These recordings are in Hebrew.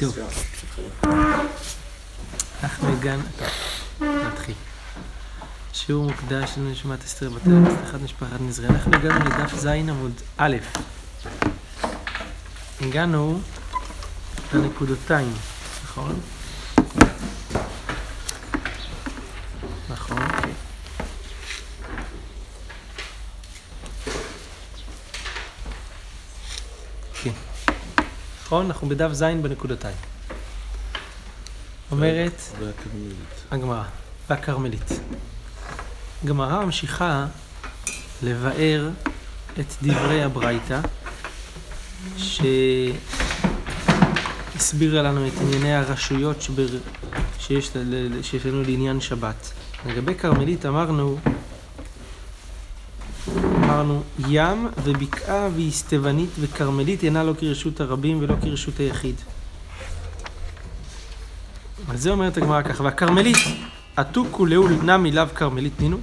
טוב. אנחנו הגענו... נתחיל. שיעור מוקדש לנשמת אסתר בת אל, הצלחת משפחת נזרי. אנחנו הגענו לדף ז עמוד א'. הגענו לנקודותיים? נכון. כן. נכון? אנחנו בדף ז בנקודותיים. אומרת הגמרא, והכרמלית. גמרא ממשיכה לבאר את דברי הברייתא, שהסבירה לנו את ענייני הרשויות שבר... שיש, שיש לנו לעניין שבת. לגבי כרמלית אמרנו, אמרנו, ים ובקעה ואיסטבנית וכרמלית אינה לא כרשות הרבים ולא כרשות היחיד. על זה אומרת הגמרא ככה, והכרמלית, עתוקו לאול נמי לאו כרמלית נינו.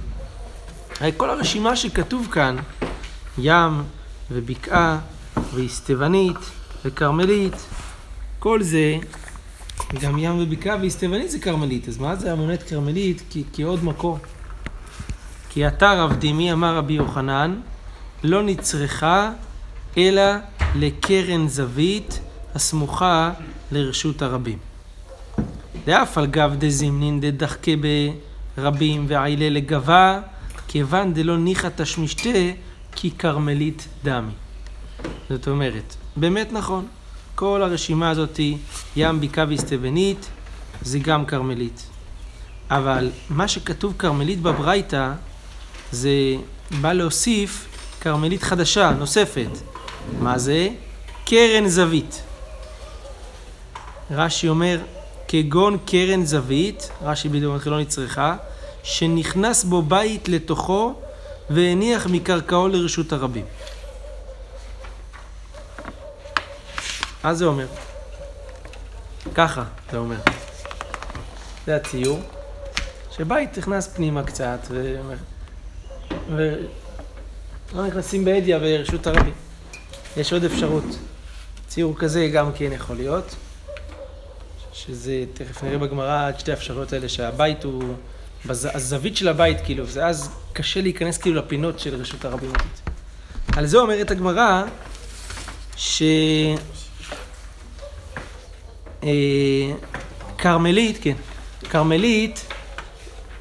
הרי כל הרשימה שכתוב כאן, ים ובקעה ואיסטבנית וכרמלית, כל זה, גם ים ובקעה ואיסטבנית זה כרמלית, אז מה זה המונית כרמלית? כעוד מקור. כי אתה רב דימי, אמר רבי יוחנן, לא נצרכה אלא לקרן זווית הסמוכה לרשות הרבים. דאף על גב דזימנין דדחקה ברבים ועילה לגבה, כיוון דלא ניחא תשמישתה כי כרמלית דמי. זאת אומרת, באמת נכון, כל הרשימה הזאת ים בקעה ואסתבנית זה גם כרמלית. אבל מה שכתוב כרמלית בברייתא זה בא להוסיף כרמלית חדשה, נוספת. מה זה? קרן זווית. רש"י אומר, כגון קרן זווית, רש"י בדיוק לא נצרכה, שנכנס בו בית לתוכו והניח מקרקעו לרשות הרבים. מה זה אומר? ככה זה אומר. זה הציור, שבית נכנס פנימה קצת ו... ולא נכנסים באדיה ברשות הרבים. יש עוד אפשרות. ציור כזה גם כן יכול להיות. שזה, תכף נראה בגמרא את שתי האפשרויות האלה, שהבית הוא, בז, הזווית של הבית כאילו, ואז קשה להיכנס כאילו לפינות של רשות הרבים. על זה אומרת הגמרא, ש... אה, כרמלית, כן, כרמלית,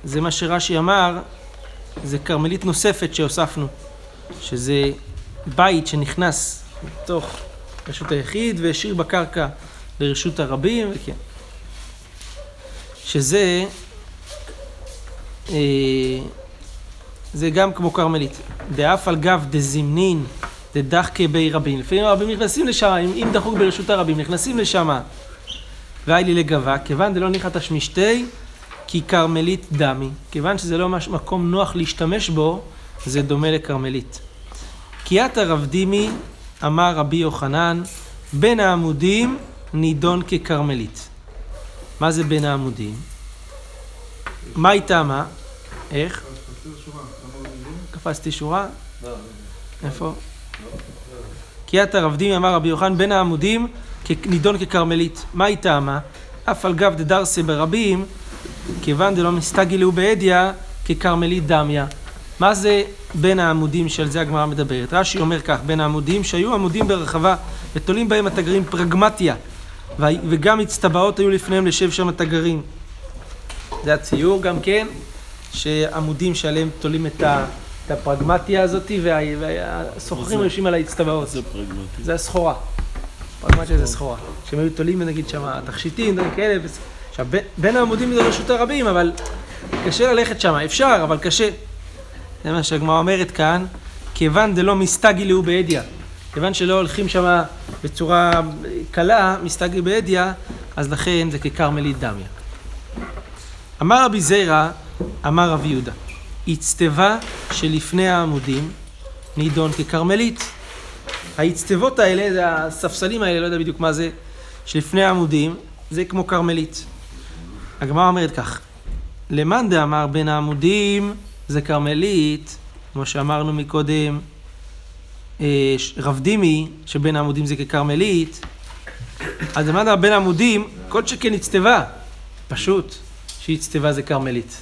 זה מה שרש"י אמר, זה כרמלית נוספת שהוספנו, שזה בית שנכנס לתוך רשות היחיד והשאיר בקרקע לרשות הרבים, וכן. שזה, אה, זה גם כמו כרמלית. דאף על גב דזימנין דדחקה בי רבים. לפעמים הרבים נכנסים לשם, אם, אם דחוק ברשות הרבים, נכנסים לשם. והי לי לגבה, כיוון דלא ניחא תשמישתי, כי כרמלית דמי. כיוון שזה לא מש, מקום נוח להשתמש בו, זה דומה לכרמלית. כי את הרב דימי, אמר רבי יוחנן, בין העמודים נידון ככרמלית. מה זה בין העמודים? מה איתה מה? איך? קפצתי שורה? איפה? כי את הרב דימי אמר רבי יוחנן בין העמודים נידון ככרמלית. מה איתה מה? אף על גב דדרסה ברבים, כיוון דלא מסתגלו באדיה ככרמלית דמיה. מה זה בין העמודים שעל זה הגמרא מדברת? רש"י אומר כך, בין העמודים שהיו עמודים ברחבה ותולים בהם התגרים פרגמטיה וגם הצטבעות היו לפניהם לשב שם התגרים. זה הציור גם כן, שעמודים שעליהם תולים את, ה, את הפרגמטיה הזאת והסוחרים יושבים על האצטבעות. זה פרגמטי. זה הסחורה. פרגמטיה זה סחורה. שהם היו תולים נגיד שם תכשיטים, דברים כאלה. עכשיו בין העמודים זה רשות הרבים, אבל קשה ללכת שם, אפשר, אבל קשה. זה מה שהגמרא אומרת כאן, כיוון דלא מסתגילו באדיה. כיוון שלא הולכים שם בצורה קלה, מסתגל באדיה, אז לכן זה ככרמלית דמיה. אמר רבי זיירא, אמר רבי יהודה, אצטבה שלפני העמודים נידון ככרמלית. האצטבות האלה, הספסלים האלה, לא יודע בדיוק מה זה, שלפני העמודים, זה כמו כרמלית. הגמרא אומרת כך, למאן דאמר בין העמודים זה כרמלית, כמו שאמרנו מקודם, רב דימי, שבין העמודים זה ככרמלית, אז למד בין העמודים, כל שכן הצטבה. פשוט, שהצטבה זה כרמלית.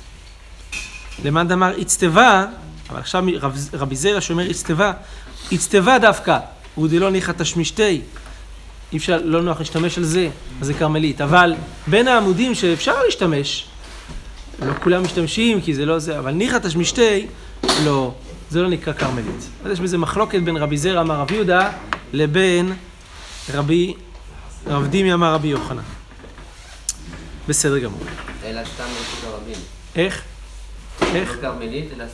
למד אמר הצטבה, אבל עכשיו רב, רבי זרע שאומר הצטבה, הצטבה דווקא, הוא דלא ניחא תשמישתי. אי אפשר, לא נוח להשתמש על זה, אז זה כרמלית. אבל בין העמודים שאפשר להשתמש, לא כולם משתמשים כי זה לא זה, אבל ניחא תשמישתי, לא, זה לא נקרא כרמלית. אז יש בזה מחלוקת בין רבי זרע אמר רבי יהודה לבין רבי, רב דימי אמר רבי יוחנן. בסדר גמור. אלא סתם רשות הרבים. איך? איך? לא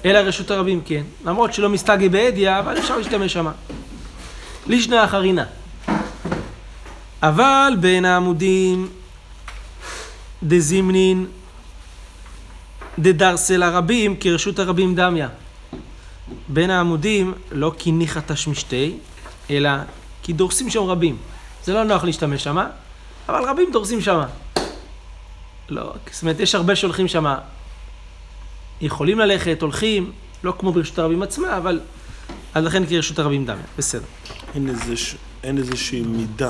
אלא רשות הרבים, כן. למרות שלא מסתגי באדיה, אבל אפשר להשתמש שמה. לישנה אחרינה. אבל בין העמודים דזימנין דדרסל הרבים כרשות הרבים דמיה. בין העמודים לא כי ניחא תשמישתי, אלא כי דורסים שם רבים. זה לא נוח להשתמש שמה, אבל רבים דורסים שמה. לא, זאת אומרת, יש הרבה שהולכים שמה. יכולים ללכת, הולכים, לא כמו ברשות הרבים עצמה, אבל... אז לכן כרשות הרבים דמיה, בסדר. אין, איזושהי מידה.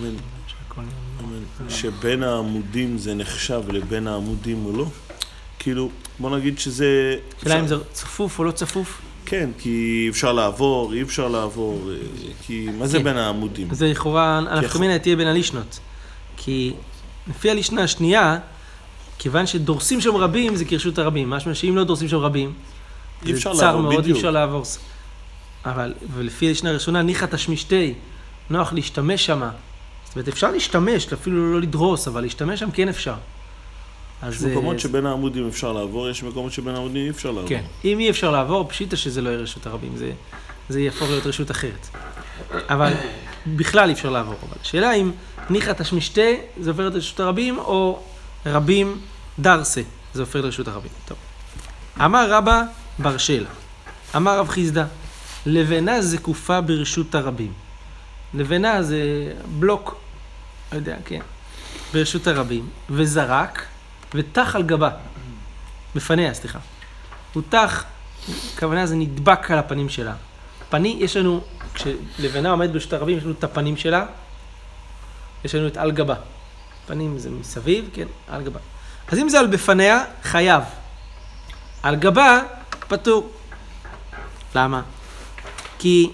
אמן. אמן. שבין העמודים זה נחשב לבין העמודים או לא? כאילו, בוא נגיד שזה... השאלה אם זה צפוף או לא צפוף. כן, כי אפשר לעבור, אי אפשר לעבור, אה, כי מה זה כן. בין העמודים? זה לכאורה, יכול- הנפקא מינה תהיה בין הלישנות. כי לפי הלישנה השנייה, כיוון שדורסים שם רבים, זה כרשות הרבים. משמע שאם לא דורסים שם רבים, זה צר מאוד, אי. אפשר לעבור. אבל, ולפי הלישנה הראשונה, ניחא תשמישתי, נוח להשתמש שמה. זאת אומרת, אפשר להשתמש, אפילו לא לדרוס, אבל להשתמש שם כן אפשר. יש אז, אה, מקומות שבין העמודים אפשר לעבור, יש מקומות שבין העמודים אי אפשר לעבור. כן. אם אי אפשר לעבור, פשיטא שזה לא יהיה רשות הרבים, זה, זה יהפוך להיות רשות אחרת. אבל בכלל אי אפשר לעבור. אבל השאלה אם ניחא תשמישתה זה הופך להיות רשות הרבים, או רבים דרסה זה הופך לרשות הרבים. טוב. אמר רבא בר שלה, אמר רב חיסדא, לבנה זקופה ברשות הרבים. לבנה זה בלוק, לא יודע, כן, ברשות הרבים, וזרק, וטח על גבה, בפניה, סליחה. הוא טח, הכוונה זה נדבק על הפנים שלה. פני, יש לנו, כשלבנה עומדת ברשות הרבים, יש לנו את הפנים שלה, יש לנו את על גבה. פנים זה מסביב, כן, על גבה. אז אם זה על בפניה, חייב. על גבה, פטור. למה? כי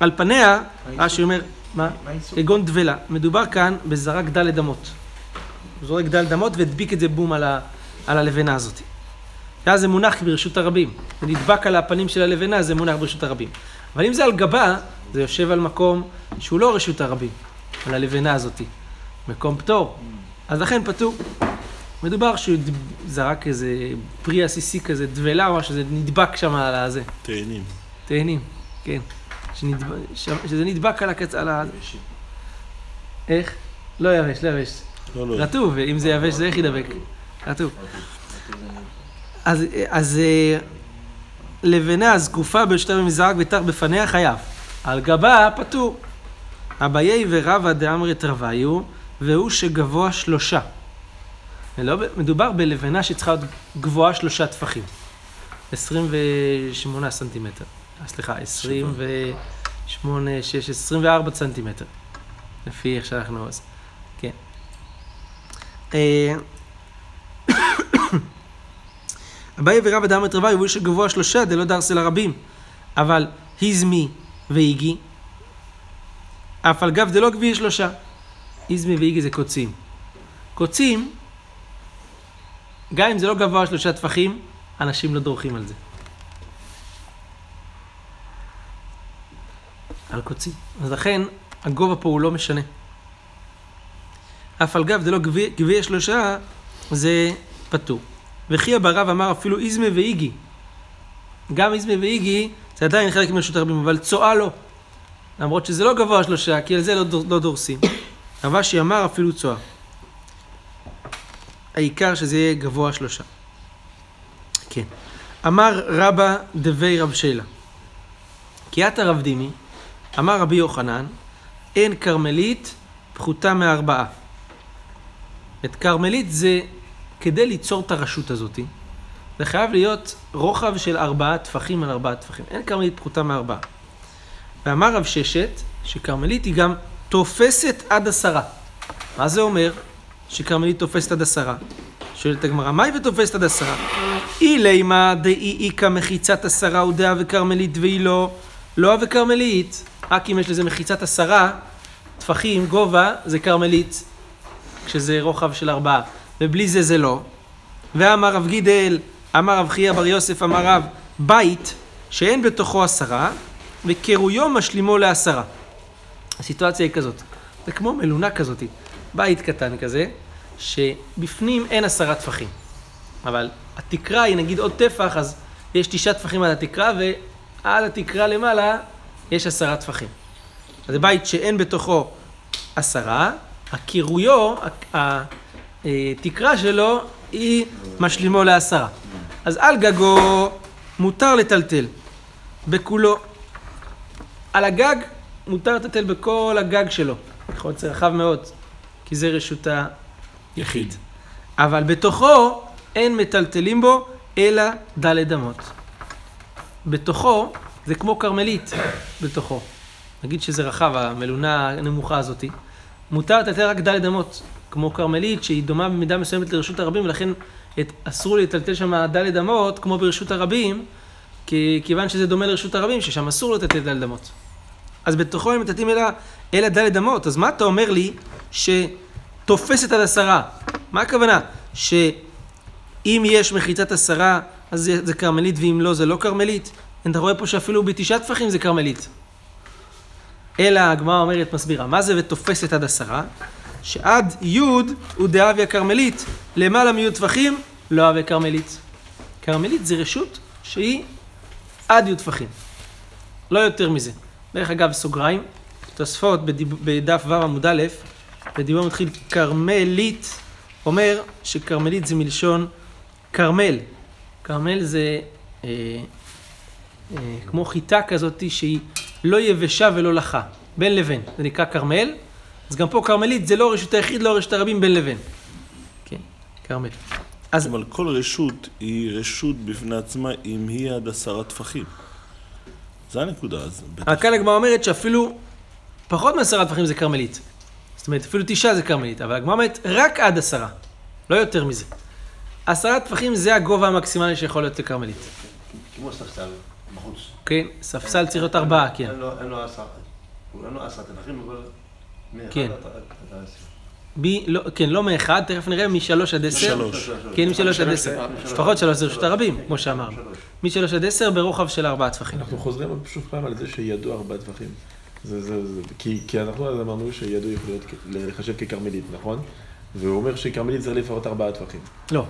על פניה, רש"י אומר, מה? כגון דבלה. מדובר כאן בזרק דלת אמות. הוא זורק דלת אמות והדביק את זה בום על, ה, על הלבנה הזאת. ואז זה מונח ברשות הרבים. זה נדבק על הפנים של הלבנה, זה מונח ברשות הרבים. אבל אם זה על גבה, זה יושב על מקום שהוא לא רשות הרבים, על הלבנה הזאת. מקום פטור. אז לכן פטור. מדובר שהוא זרק איזה פרי עסיסי כזה, דבלה או משהו, זה נדבק שם על הזה. תאנים. תאנים, כן. שנדבק, שזה נדבק על הקצ... על ה... איך? לא יבש, לא יבש. לא, לא. רטוב, אם זה יבש זה איך ידבק? רטוב. אז, אז אה, לבנה זקופה בשתי מזרק ותח בפניה חייב. על גבה פטור. אביי ורבא דאמרת רוויו, והוא שגבוה שלושה. ולא, מדובר בלבנה שצריכה להיות גבוהה שלושה טפחים. 28 סנטימטר. אה, סליחה, 28, 6, 24 סנטימטר. לפי איך שאנחנו... אז, כן. אה, אביי ורבא דאמרת רוויו, והוא שגבוה שלושה דלא דרסל הרבים. אבל היזמי ואיגי, אף על גב דלא גביע שלושה. איזמי ואיגי זה קוצים. קוצים, גם אם זה לא גבוה שלושה טפחים, אנשים לא דורכים על זה. על קוצים. אז לכן, הגובה פה הוא לא משנה. אף על גב דלא גביע, גביע שלושה, זה פטור. וכי ברב אמר אפילו איזמה ואיגי. גם איזמה ואיגי, זה עדיין חלק מרשות הרבים, אבל צואה לא. למרות שזה לא גבוה שלושה, כי על זה לא, לא דורסים. רבשי אמר אפילו צואה. העיקר שזה יהיה גבוה שלושה. כן. אמר רבא דבי רב שלה. כי את הרב דימי, אמר רבי יוחנן, אין כרמלית פחותה מארבעה. את כרמלית זה כדי ליצור את הרשות הזאת, זה חייב להיות רוחב של ארבעה טפחים על ארבעה טפחים. אין כרמלית פחותה מארבעה. ואמר רב ששת, שכרמלית היא גם תופסת עד עשרה. מה זה אומר שכרמלית תופסת עד עשרה? שואלת הגמרא, מהי ותופסת עד עשרה? אילימה דאי איכא מחיצת עשרה ודאה וכרמלית והיא לא, לא וכרמלית, רק אם יש לזה מחיצת עשרה, טפחים, גובה, זה כרמלית, כשזה רוחב של ארבעה, ובלי זה זה לא. ואמר רב גידל, אמר רב חייא בר יוסף, אמר רב, בית שאין בתוכו עשרה, וקירויו משלימו לעשרה. הסיטואציה היא כזאת, זה כמו מלונה כזאת, בית קטן כזה, שבפנים אין עשרה טפחים. אבל התקרה היא נגיד עוד טפח, אז יש תשעה טפחים על התקרה, ועל התקרה למעלה יש עשרה טפחים. זה בית שאין בתוכו עשרה, הקירויו, התקרה שלו היא משלימו לעשרה. אז על גגו מותר לטלטל, בכולו. על הגג מותר לטלטל בכל הגג שלו. יכול להיות שזה רחב מאוד, כי זה רשות היחיד. אבל בתוכו אין מטלטלים בו אלא דלת אמות. בתוכו זה כמו כרמלית בתוכו. נגיד שזה רחב, המלונה הנמוכה הזאתי. מותר לטלטל רק דלת אמות, כמו כרמלית שהיא דומה במידה מסוימת לרשות הרבים ולכן את, אסור לטלטל שם דלת אמות כמו ברשות הרבים כי, כיוון שזה דומה לרשות הרבים ששם אסור לטלטל דלת אמות. אז בתוכו הם מטלטלים אלא, אלא דלת אמות. אז מה אתה אומר לי שתופסת עד עשרה? מה הכוונה? שאם יש מחיצת עשרה אז זה, זה כרמלית ואם לא זה לא כרמלית? אתה רואה פה שאפילו בתשעה טפחים זה כרמלית. אלא הגמרא אומרת, מסבירה, מה זה ותופסת עד עשרה? שעד י' הוא דאביה כרמלית, למעלה מי' טפחים, לא אביה כרמלית. כרמלית זה רשות שהיא עד י' טפחים, לא יותר מזה. דרך אגב, סוגריים, תוספות בדף ו' עמוד א', בדיבור מתחיל כרמלית, אומר שכרמלית זה מלשון כרמל. כרמל זה אה, כמו חיטה כזאת שהיא לא יבשה ולא לחה, בין לבין, זה נקרא כרמל, אז גם פה כרמלית זה לא רשות היחיד, לא רשות הרבים, בין לבין. כן, כרמל. אז... אבל כל רשות היא רשות בפני עצמה אם היא עד עשרה טפחים. זה הנקודה, אז... רק כאן הגמרא אומרת שאפילו פחות מעשרה טפחים זה כרמלית. זאת אומרת, אפילו תשעה זה כרמלית, אבל הגמרא אומרת רק עד עשרה, לא יותר מזה. עשרה טפחים זה הגובה המקסימלי שיכול להיות לכרמלית. כמו ספסל. כן, ספסל צריך להיות ארבעה, כן. אין לו עשרה, אין לו עשרה טבחים, אבל... כן. בי, לא, כן, לא מאחד, תכף נראה משלוש עד עשר. שלוש. כן, משלוש עד עשר. לפחות שלוש זה רשות הרבים, כמו שאמרנו. משלוש עד עשר ברוחב של ארבעה טפחים. אנחנו חוזרים עוד שוב פעם על זה שידעו ארבעה טפחים. זה, זה, זה, כי, כי אנחנו אז אמרנו שידעו יכול להיות לחשב ככרמלית, נכון? והוא אומר שכרמלית זה לפחות ארבעה טפחים. לא.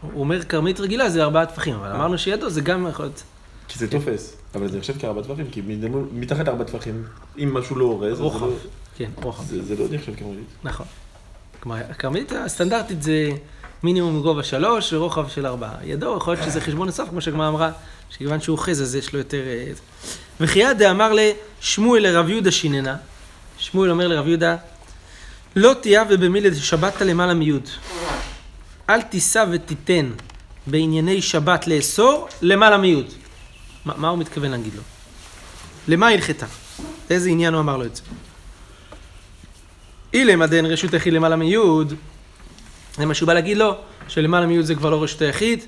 הוא אומר כרמלית רגילה זה ארבעה טפחים, אבל אמרנו שידעו זה גם יכול להיות... כי זה תופס, אבל זה נחשב כארבע טפחים, כי מתחת לארבע טפחים, אם משהו לא אורז, רוחב, זה כן, רוחב. זה, לא נחשב כרמלית. נכון. כלומר, הכרמלית הסטנדרטית זה מינימום גובה שלוש ורוחב של ארבעה. ידו, יכול להיות שזה חשבון נוסף, כמו שהגמרא אמרה, שכיוון שהוא אוחז אז יש לו יותר... אה, וכי דאמר לשמואל לרב יהודה שיננה, שמואל אומר לרב יהודה, לא תהיה ובמילא שבת למעלה מיוד. אל תישא ותיתן בענייני שבת לאסור למעלה מיוד. מה, מה הוא מתכוון להגיד לו? למה הלכתה? לאיזה עניין הוא אמר לו את זה? אילם עדן רשות היחיד למעלה מיוד, זה מה שהוא בא להגיד לו, שלמעלה מיוד זה כבר לא רשות היחיד.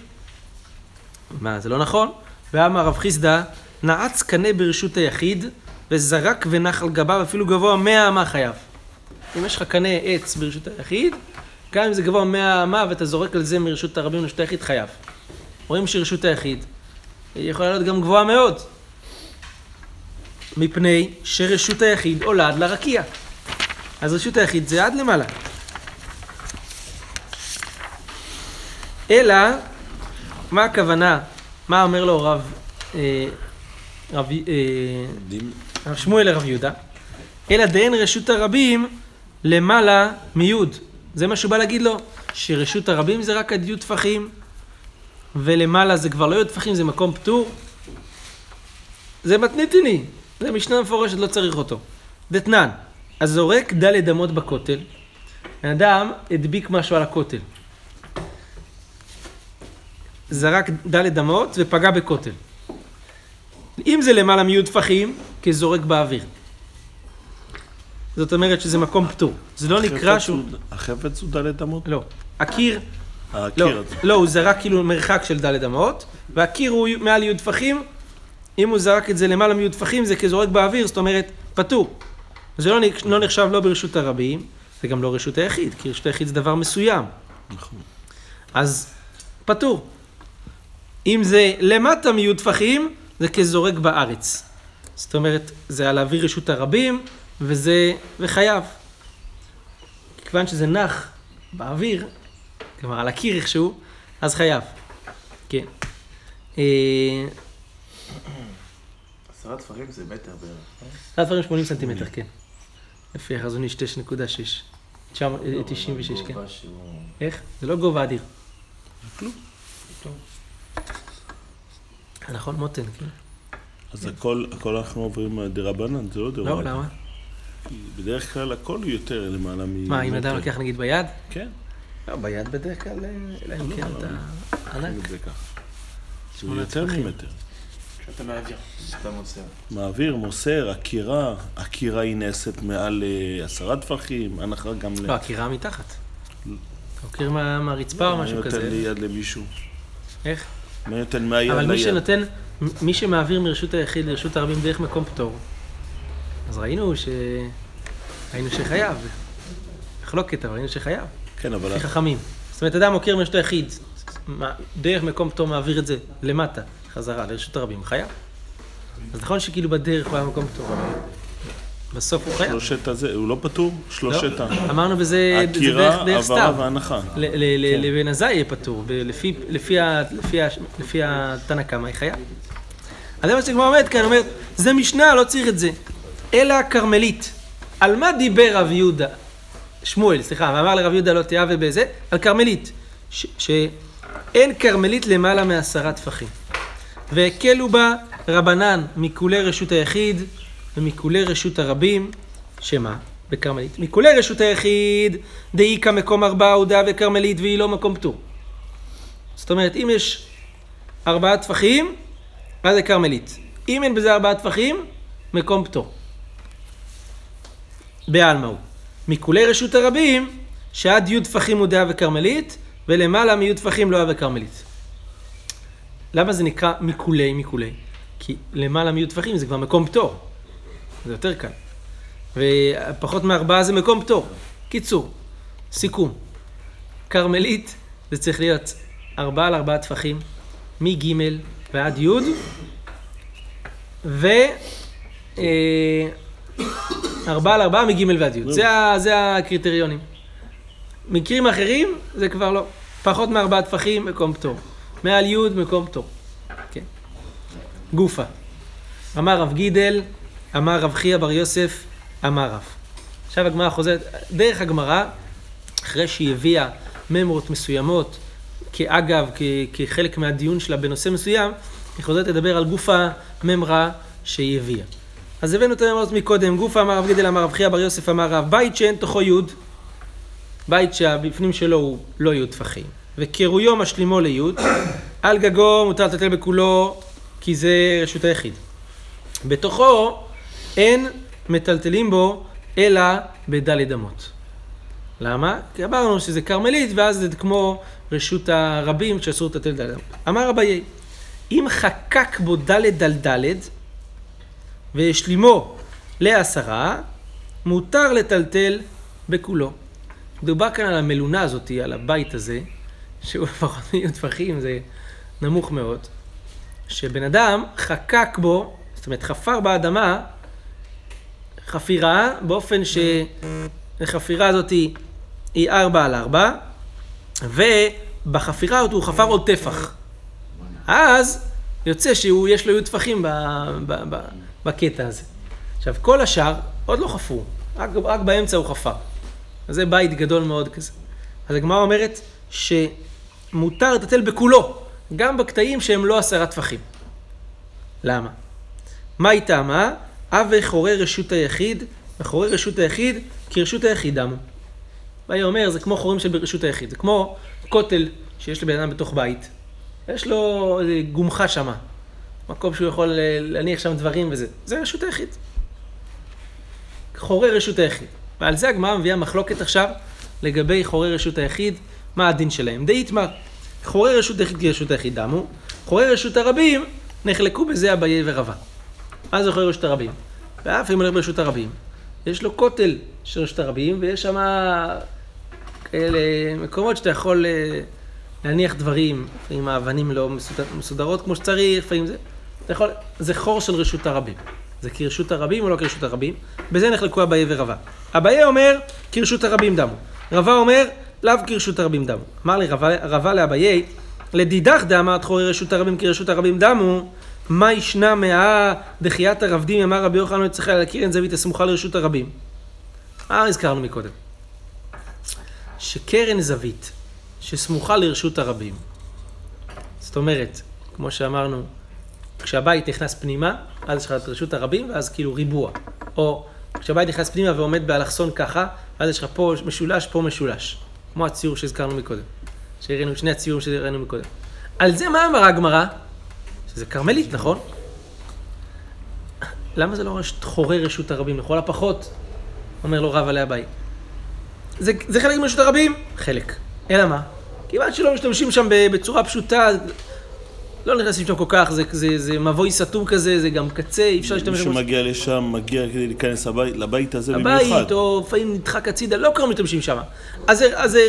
מה, זה לא נכון? ואמר רב חיסדא, נעץ קנה ברשות היחיד, וזרק ונח על גביו אפילו גבוה מאה אמה חייב. אם יש לך קנה עץ ברשות היחיד, גם אם זה גבוה מאה אמה ואתה זורק על זה מרשות הרבים לרשות היחיד, חייב. רואים שרשות היחיד היא יכולה להיות גם גבוהה מאוד, מפני שרשות היחיד עולה עד לרקיע. אז רשות היחיד זה עד למעלה. אלא, מה הכוונה? מה אומר לו רב, אה, רב, אה, רב שמואל לרב יהודה? אלא דאין רשות הרבים למעלה מיוד. זה מה שהוא בא להגיד לו, שרשות הרבים זה רק עד י' טפחים, ולמעלה זה כבר לא י' טפחים, זה מקום פטור. זה מתניתני, זה משנה מפורשת, לא צריך אותו. דתנן, הזורק דלת אמות בכותל, בן אדם הדביק משהו על הכותל. זרק דלת אמות ופגע בכותל. אם זה למעלה מי' טפחים, כזורק באוויר. זאת אומרת שזה מקום פטור. זה לא נקרא שהוא... הוא- החפץ הוא דלת אמות? לא. הקיר, לא, הזה. לא, הוא זרק כאילו מרחק של ד' אמות, והקיר הוא מעל י' טפחים, אם הוא זרק את זה למעלה מי' טפחים זה כזורק באוויר, זאת אומרת, פטור. זה לא, לא נחשב לא ברשות הרבים, זה גם לא רשות היחיד, כי רשות היחיד זה דבר מסוים. נכון. אז פטור. אם זה למטה מי' טפחים, זה כזורק בארץ. זאת אומרת, זה על אוויר רשות הרבים, וזה, וחייב. כיוון שזה נח באוויר, כלומר על הקיר איכשהו, אז חייב. כן. אה, עשרה טפחים זה מטר בערך. אחד דברים 80 סנטימטר, כן. לפי החזון איש 9.6. 96, כן. איך? זה לא גובה אדיר. כלום. נכון, מותן, כן. אז הכל, הכל אנחנו עוברים דרבנן, זה לא לא, דרבנן. למה? בדרך כלל הכל יותר למעלה מ... מה, אם אדם לוקח נגיד ביד? כן, לא, ביד בדרך כלל, אה, אלא אם כן אתה ענק. שמונה יותר. ממטר. כשאתה מעביר, אתה מוסר. מעביר, מוסר, עקירה, עקירה היא נעשית מעל אה, עשרה טפחים, הנחה גם ל... לא, הקירה מתחת. אתה מכיר מה- מהרצפה או אני משהו נותן כזה? לי יד למישהו. איך? אני נותן מהיד אבל מי ליד. שנותן, מי שמעביר מרשות היחיד לרשות הרבים דרך מקום פטור, אז ראינו ש... ראינו שחייב. מחלוקת, אבל ראינו שחייב. כן, אבל... לפי חכמים. זאת אומרת, אדם עוקר מרשות היחיד, מה- דרך מקום פטור מעביר את זה למטה, חזרה, לרשות הרבים, חייב. אז נכון שכאילו בדרך הוא היה מקום פטור, אבל בסוף הוא חייב. שלושת הזה, הוא לא פטור? שלושת ה... לא, אמרנו בזה, עקירה, סתיו. והנחה. ל- לבן עזאי יהיה פטור, לפי- ה- ה- התנא קמא היא חייב. אז זה מה שהגמרא אומרת כאן, אומרת, זה משנה, לא צריך את זה. אלא הכרמלית. על מה דיבר רב יהודה? שמואל, סליחה, ואמר לרב יהודה לא תיאווה בזה, על כרמלית. שאין כרמלית למעלה מעשרה טפחים. והקלו בה רבנן מכולי רשות היחיד ומכולי רשות הרבים, שמה? בכרמלית. מכולי רשות היחיד, דאיכא מקום ארבעה הוא דעה וכרמלית והיא לא מקום פטור. זאת אומרת, אם יש ארבעה טפחים, אז זה כרמלית. אם אין בזה ארבעה טפחים, מקום פטור. בעלמא הוא. מכולי רשות הרבים, שעד י' טפחים הוא דעה וכרמלית, ולמעלה מי' טפחים לא היה וכרמלית. למה זה נקרא מכולי מכולי? כי למעלה מי' טפחים זה כבר מקום פטור. זה יותר קל. ופחות מארבעה זה מקום פטור. קיצור, סיכום. כרמלית זה צריך להיות ארבעה על ארבעה טפחים, מג' ועד י', ו... אה, ארבעה על ארבעה מג' ועד י'. זה, זה הקריטריונים. מקרים אחרים זה כבר לא. פחות מארבעה טפחים, מקום פטור. מעל י' מקום פטור. כן. גופה. אמר רב גידל, אמר רב חייא בר יוסף, אמר רב. עכשיו הגמרא חוזרת, דרך הגמרא, אחרי שהיא הביאה ממרות מסוימות, כאגב, כ- כחלק מהדיון שלה בנושא מסוים, היא חוזרת לדבר על גופה ממרה שהיא הביאה. אז הבאנו את הממרות מקודם, גופה אמר רב גידל, אמר רב חייא בר יוסף, אמר רב, בית שאין תוכו י', בית שהבפנים שלו הוא לא י' טפחים, וקירויו משלימו לי', על גגו מותר לטלטל בכולו, כי זה רשות היחיד. בתוכו אין מטלטלים בו אלא בדלת אמות. למה? כי אמרנו שזה כרמלית ואז זה כמו רשות הרבים שאסור לטלטל דלת אמות. אמר אביי, אם חקק בו דלת על דלת והשלימו לעשרה, מותר לטלטל בכולו. מדובר כאן על המלונה הזאת, על הבית הזה, שהוא לפחות מיליון טפחים, זה נמוך מאוד, שבן אדם חקק בו, זאת אומרת חפר באדמה חפירה באופן שהחפירה הזאת היא ארבע על ארבע, ובחפירה הזאת הוא חפר עוד טפח. אז יוצא שיש לו י' טפחים ב, ב, ב, בקטע הזה. עכשיו, כל השאר עוד לא חפרו, רק, רק באמצע הוא חפר. אז זה בית גדול מאוד כזה. אז הגמרא אומרת שמותר לטלטל בכולו, גם בקטעים שהם לא עשרה טפחים. למה? מה היא טעמה? אבי חורי רשות היחיד, וחורי רשות היחיד כרשות היחיד דמו. והיה אומר, זה כמו חורים של רשות היחיד, זה כמו כותל שיש לבן אדם בתוך בית. יש לו גומחה שמה, מקום שהוא יכול אה, להניח שם דברים וזה. זה רשות היחיד. חורי רשות היחיד. ועל זה הגמרא מביאה מחלוקת עכשיו לגבי חורי רשות היחיד, מה הדין שלהם. דאיתמר, חורי רשות היחיד כרשות היחיד דמו, חורי רשות הרבים נחלקו בזה אביי ורבא. מה זה חורי רשות הרבים? ואף אם הולך ברשות הרבים, יש לו כותל של רשות הרבים, ויש שם כאלה מקומות שאתה יכול אה, להניח דברים, לפעמים האבנים לא מסודר, מסודרות כמו שצריך, לפעמים זה, יכול, זה חור של רשות הרבים. זה כרשות הרבים או לא כרשות הרבים? בזה נחלקו אביי ורבא. אביי אומר, כרשות הרבים דמו. רבא אומר, לאו כרשות הרבים דמו. אמר לי רבא, רבא לאביי, לדידך דאמרת חורי רשות הרבים כרשות הרבים דמו, מה ישנה מאה דחיית הרבדים, אמר רבי יוחנן, צריכה להכיר את זווית הסמוכה לרשות הרבים. מה הזכרנו מקודם? שקרן זווית שסמוכה לרשות הרבים, זאת אומרת, כמו שאמרנו, כשהבית נכנס פנימה, אז יש לך את רשות הרבים, ואז כאילו ריבוע. או כשהבית נכנס פנימה ועומד באלכסון ככה, אז יש לך פה משולש, פה משולש. כמו הציור שהזכרנו מקודם. שהראינו, שני הציורים שהראינו מקודם. על זה מה אמרה הגמרא? שזה כרמלית, נכון? למה זה לא חורי רשות הרבים? לכל הפחות, אומר לו רב עלי הבית. זה, זה חלק מרשות הרבים? חלק. אלא מה? כיוון שלא משתמשים שם בצורה פשוטה, לא נכנסים שם כל כך, זה, זה, זה מבוי סתום כזה, זה גם קצה, אי אפשר להשתמש מי. שמגיע לשם, מגיע כדי להיכנס הבית, לבית הזה במיוחד. הבית, או לפעמים נדחק הצידה, לא כולם משתמשים שם. אז זה,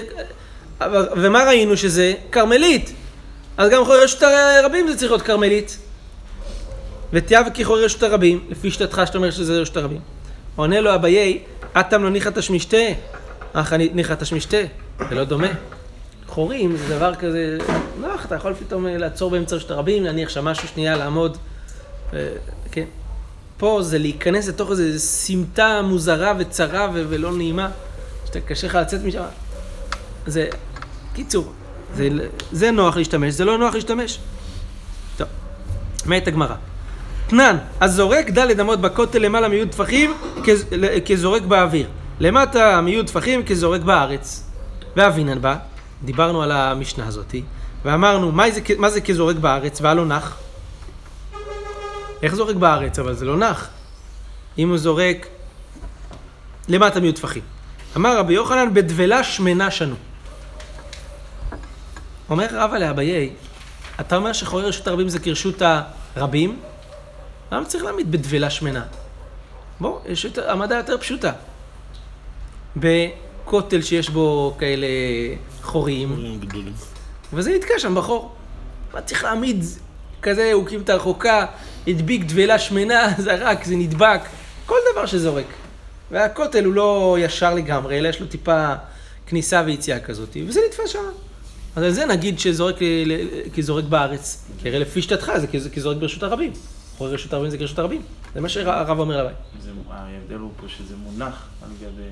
ומה ראינו שזה? כרמלית. אז גם חורי רשות הרבים זה צריך להיות כרמלית. ותיאב כחורי רשות הרבים, לפי שיטתך שאתה אומר שזה רשות הרבים. עונה לו אביי, אטם לא ניחא תשמישתה, אך ניחא תשמישתה. זה לא דומה. חורים זה דבר כזה נוח, אתה יכול פתאום לעצור באמצע רשות הרבים, להניח שם משהו שנייה, לעמוד. אה, כן. פה זה להיכנס לתוך איזו סמטה מוזרה וצרה ו- ולא נעימה, שאתה קשה לך לצאת משם. זה, קיצור, זה, זה נוח להשתמש, זה לא נוח להשתמש. טוב, אומרת הגמרא. תנן, הזורק דלת אמות בכותל למעלה מיוד טפחים כזורק באוויר. למטה מיוד טפחים כזורק בארץ. ואבינן בה, דיברנו על המשנה הזאתי, ואמרנו, מה זה, מה זה כזורק בארץ והלא נח? איך זורק בארץ? אבל זה לא נח. אם הוא זורק למטה מיוד טפחים. אמר רבי יוחנן, בדבלה שמנה שנו. אומר רבא לאביי, אתה אומר שחורי רשות הרבים זה כרשות הרבים? למה צריך להעמיד בדבלה שמנה? בוא, יש יותר, המדע יותר פשוטה. בכותל שיש בו כאלה חורים, גדולים. וזה נתקע שם בחור. מה צריך להעמיד כזה, הוא הקים את הרחוקה, הדביק דבלה שמנה, זרק, זה נדבק, כל דבר שזורק. והכותל הוא לא ישר לגמרי, אלא יש לו טיפה כניסה ויציאה כזאת, וזה נתפס שם. אז על זה נגיד שזורק ל- כזורק בארץ, כי הרי לפי שיטתך זה כז- כזורק ברשות הרבים. אחרי רשות הרבים זה כרשות הרבים. זה מה שהרב אומר לבית. ההבדל הוא פה שזה מונח על גבי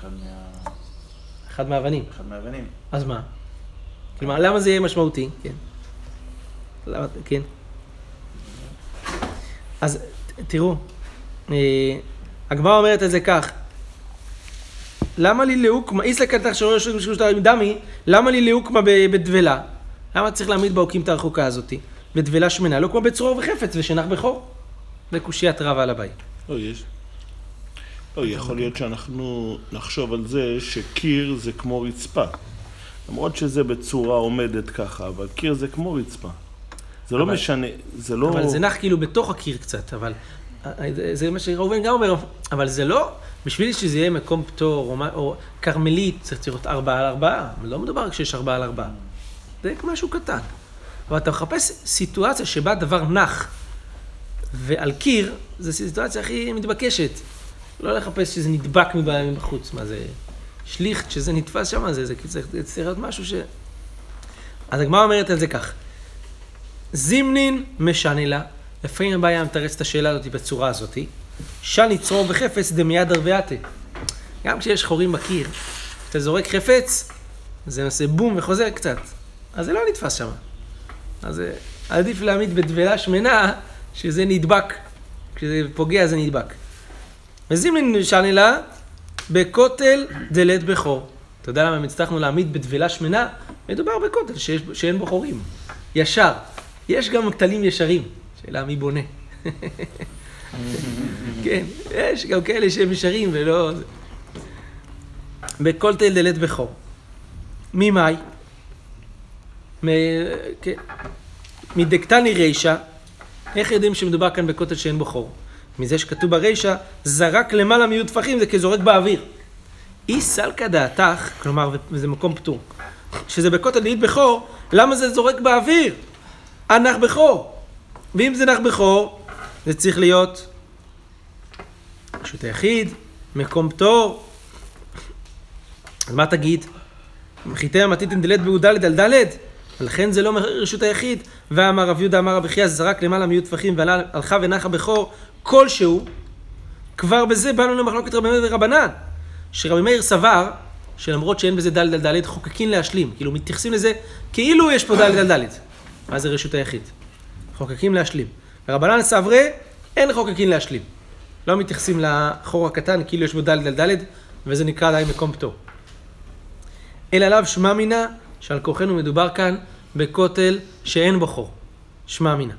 אחד מה- אחד מהאבנים. אחד מהאבנים. אז מה? כלומר, למה זה יהיה משמעותי? כן. למה, כן. אז תראו, אה, הגמרא אומרת את זה כך, למה לי לאוקמה, איסלק שלא יושב בשלושת הרבים דמי, למה לי לאוקמה בדבלה? למה צריך להעמיד באוקים את הרחוקה הזאתי? בדבלה שמנה, לא כמו בצרור וחפץ ושנח בכור. זה קושיית רבה על הבית. לא, יש. לא, יכול להיות שאנחנו נחשוב על זה שקיר זה כמו רצפה. למרות שזה בצורה עומדת ככה, אבל קיר זה כמו רצפה. זה לא משנה, זה לא... אבל זה נח כאילו בתוך הקיר קצת, אבל זה- מה שראובן גם אומר, אבל זה לא, בשביל שזה יהיה מקום פטור או כרמלית, צריך לראות ארבעה על ארבעה, לא מדובר רק שיש ארבעה על ארבעה, זה משהו קטן. אבל אתה מחפש סיטואציה שבה דבר נח ועל קיר, זו סיטואציה הכי מתבקשת. לא לחפש שזה נדבק מבע- מבחוץ, מה זה שליכט, שזה נתפס שם, זה, צריך להיות משהו ש... אז הגמרא אומרת על זה כך, זימנין משנה לה, לפעמים הבעיה מתרץ את השאלה הזאת בצורה הזאת, שני צרור וחפץ דמיד ערוויאתה. גם כשיש חורים בקיר, כשאתה זורק חפץ, זה עושה בום וחוזר קצת, אז זה לא נתפס שם. אז עדיף להעמיד בדבלה שמנה, שזה נדבק, כשזה פוגע זה נדבק. וזימנין משנה לה, בכותל דלת בכור. אתה יודע למה אם הצלחנו להעמיד בדבלה שמנה? מדובר בכותל שיש, שאין בו חורים. ישר. יש גם כתלים ישרים. שאלה מי בונה. כן, יש גם כאלה שהם ישרים ולא... בכל תל דלת בכור. ממאי? מ- כן. מדקתני רישא, איך יודעים שמדובר כאן בכותל שאין בו חור? מזה שכתוב ברישא, זרק למעלה מיהיו טפחים, זה כזורק באוויר. אי סלקא דעתך, כלומר, וזה מקום פטור, שזה בכותל דלית בכור, למה זה זורק באוויר? הנח בכור. ואם זה נח בכור, זה צריך להיות רשות היחיד, מקום פטור. אז מה תגיד? מחיתם המתיתים דלת בי"ד על ד', ולכן זה לא רשות היחיד. ואמר רב יהודה אמר רבי חייא זרק למעלה מיהיו טפחים והלכה ונחה בכור כלשהו, כבר בזה באנו למחלוקת רבי מאיר ורבנן. שרבי מאיר סבר שלמרות שאין בזה ד' על ד', חוקקין להשלים. כאילו מתייחסים לזה כאילו יש פה ד' על ד'. מה זה רשות היחיד? חוקקים להשלים. ורבנן סברי, אין חוקקין להשלים. לא מתייחסים לחור הקטן כאילו יש בו ד' על ד', וזה נקרא עדיין מקום פטור. אלא לאו שמע מינה, שעל כורחנו מדובר כאן בכותל שאין בו חור. שמע מינה.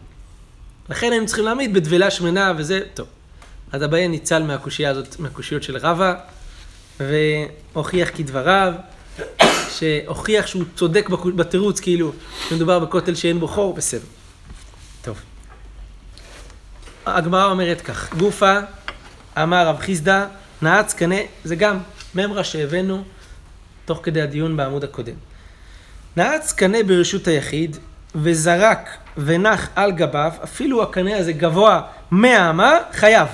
לכן היינו צריכים להעמיד בדבלה שמנה וזה, טוב. אז אביי ניצל מהקושייה הזאת, מהקושיות של רבא, והוכיח כדבריו, שהוכיח שהוא צודק בתירוץ, כאילו, שמדובר בכותל שאין בו חור, בסדר. טוב. הגמרא אומרת כך, גופה, אמר רב חיסדא, נעץ קנה, זה גם ממרה שהבאנו תוך כדי הדיון בעמוד הקודם. נעץ קנה ברשות היחיד, וזרק ונח על גביו, אפילו הקנה הזה גבוה מהאמה, חייב.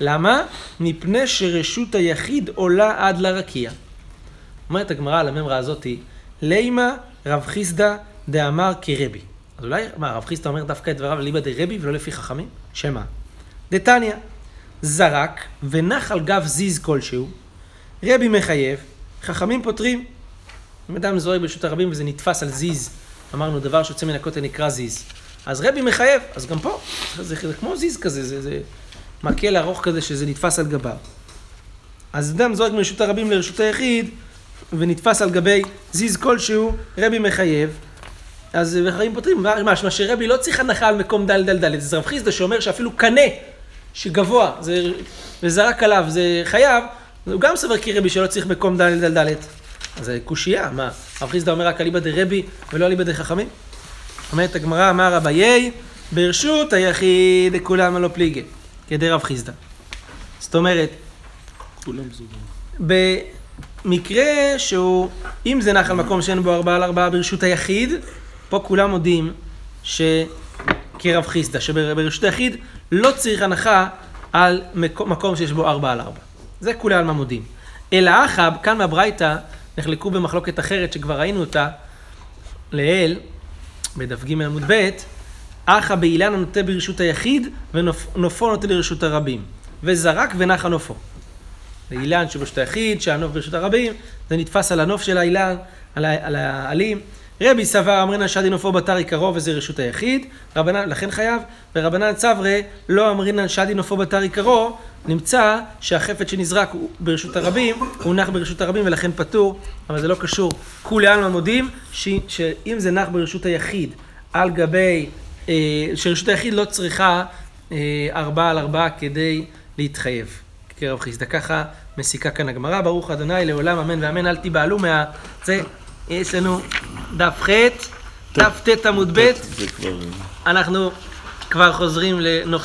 למה? מפני שרשות היחיד עולה עד לרקיע. אומרת הגמרא על הממרה הזאתי, לימה רב חיסדא דאמר כרבי. אז אולי, מה, רב חיסדא אומר דווקא את דבריו ליבא דרבי ולא לפי חכמים? שמה? דתניא, זרק ונח על גב זיז כלשהו, רבי מחייב, חכמים פותרים. אם אדם זורק ברשות הרבים וזה נתפס על זיז, אמרנו דבר שיוצא מן הכותל נקרא זיז. אז רבי מחייב, אז גם פה, זה, זה, זה כמו זיז כזה, זה, זה מקל ארוך כזה שזה נתפס על גביו. אז אדם זורק מרשות הרבים לרשות היחיד, ונתפס על גבי זיז כלשהו, רבי מחייב, אז וחיים פותרים, מה משמע שרבי לא צריך הנחה על מקום דל דל דל, זה רב חיסדא שאומר שאפילו קנה שגבוה, זה, וזרק עליו, זה חייב, הוא גם סבר כרבי שלא צריך מקום דל דל דל. אז זה קושייה, מה, רב חיסדא אומר רק אליבא דרבי ולא אליבא דחכמים? אומרת הגמרא, אמר אביי, ברשות היחיד כולם הלא פליגי, כדי רב חיסדא. זאת אומרת. במקרה שהוא, אם זה נח על מקום שאין בו ארבעה על ארבעה ברשות היחיד, פה כולם מודים שכרב חיסדא, שברשות היחיד לא צריך הנחה על מקום, מקום שיש בו ארבעה על ארבע. זה כולי עלמא מודים. אלא אחא, כאן מהברייתא, נחלקו במחלוקת אחרת שכבר ראינו אותה, לעיל, בדף ג' עמוד ב', אחא באילן הנוטה ברשות היחיד, ונופו נוטה לרשות הרבים. וזרק ונחה נופו. לאילן שברשות היחיד, שהנוף ברשות הרבים, זה נתפס על הנוף של האילן, על העלים. רבי סבר אמרינן שדי נופו בתר עיקרו וזה רשות היחיד, רבנן, לכן חייב, ורבנן צברי לא אמרינן שדי נופו בתר עיקרו, נמצא שהחפץ שנזרק ברשות הרבים, הוא נח ברשות הרבים ולכן פטור, אבל זה לא קשור. כולי עלמא מודים ש- שאם זה נח ברשות היחיד על גבי, אה, שרשות היחיד לא צריכה אה, ארבעה על ארבעה כדי להתחייב. כרב חיסדא. ככה מסיקה כאן הגמרא, ברוך ה' לעולם אמן ואמן, אל תיבהלו מה... זה, יש לנו דף ח', דף ט' עמוד ב'. אנחנו כבר חוזרים לנוח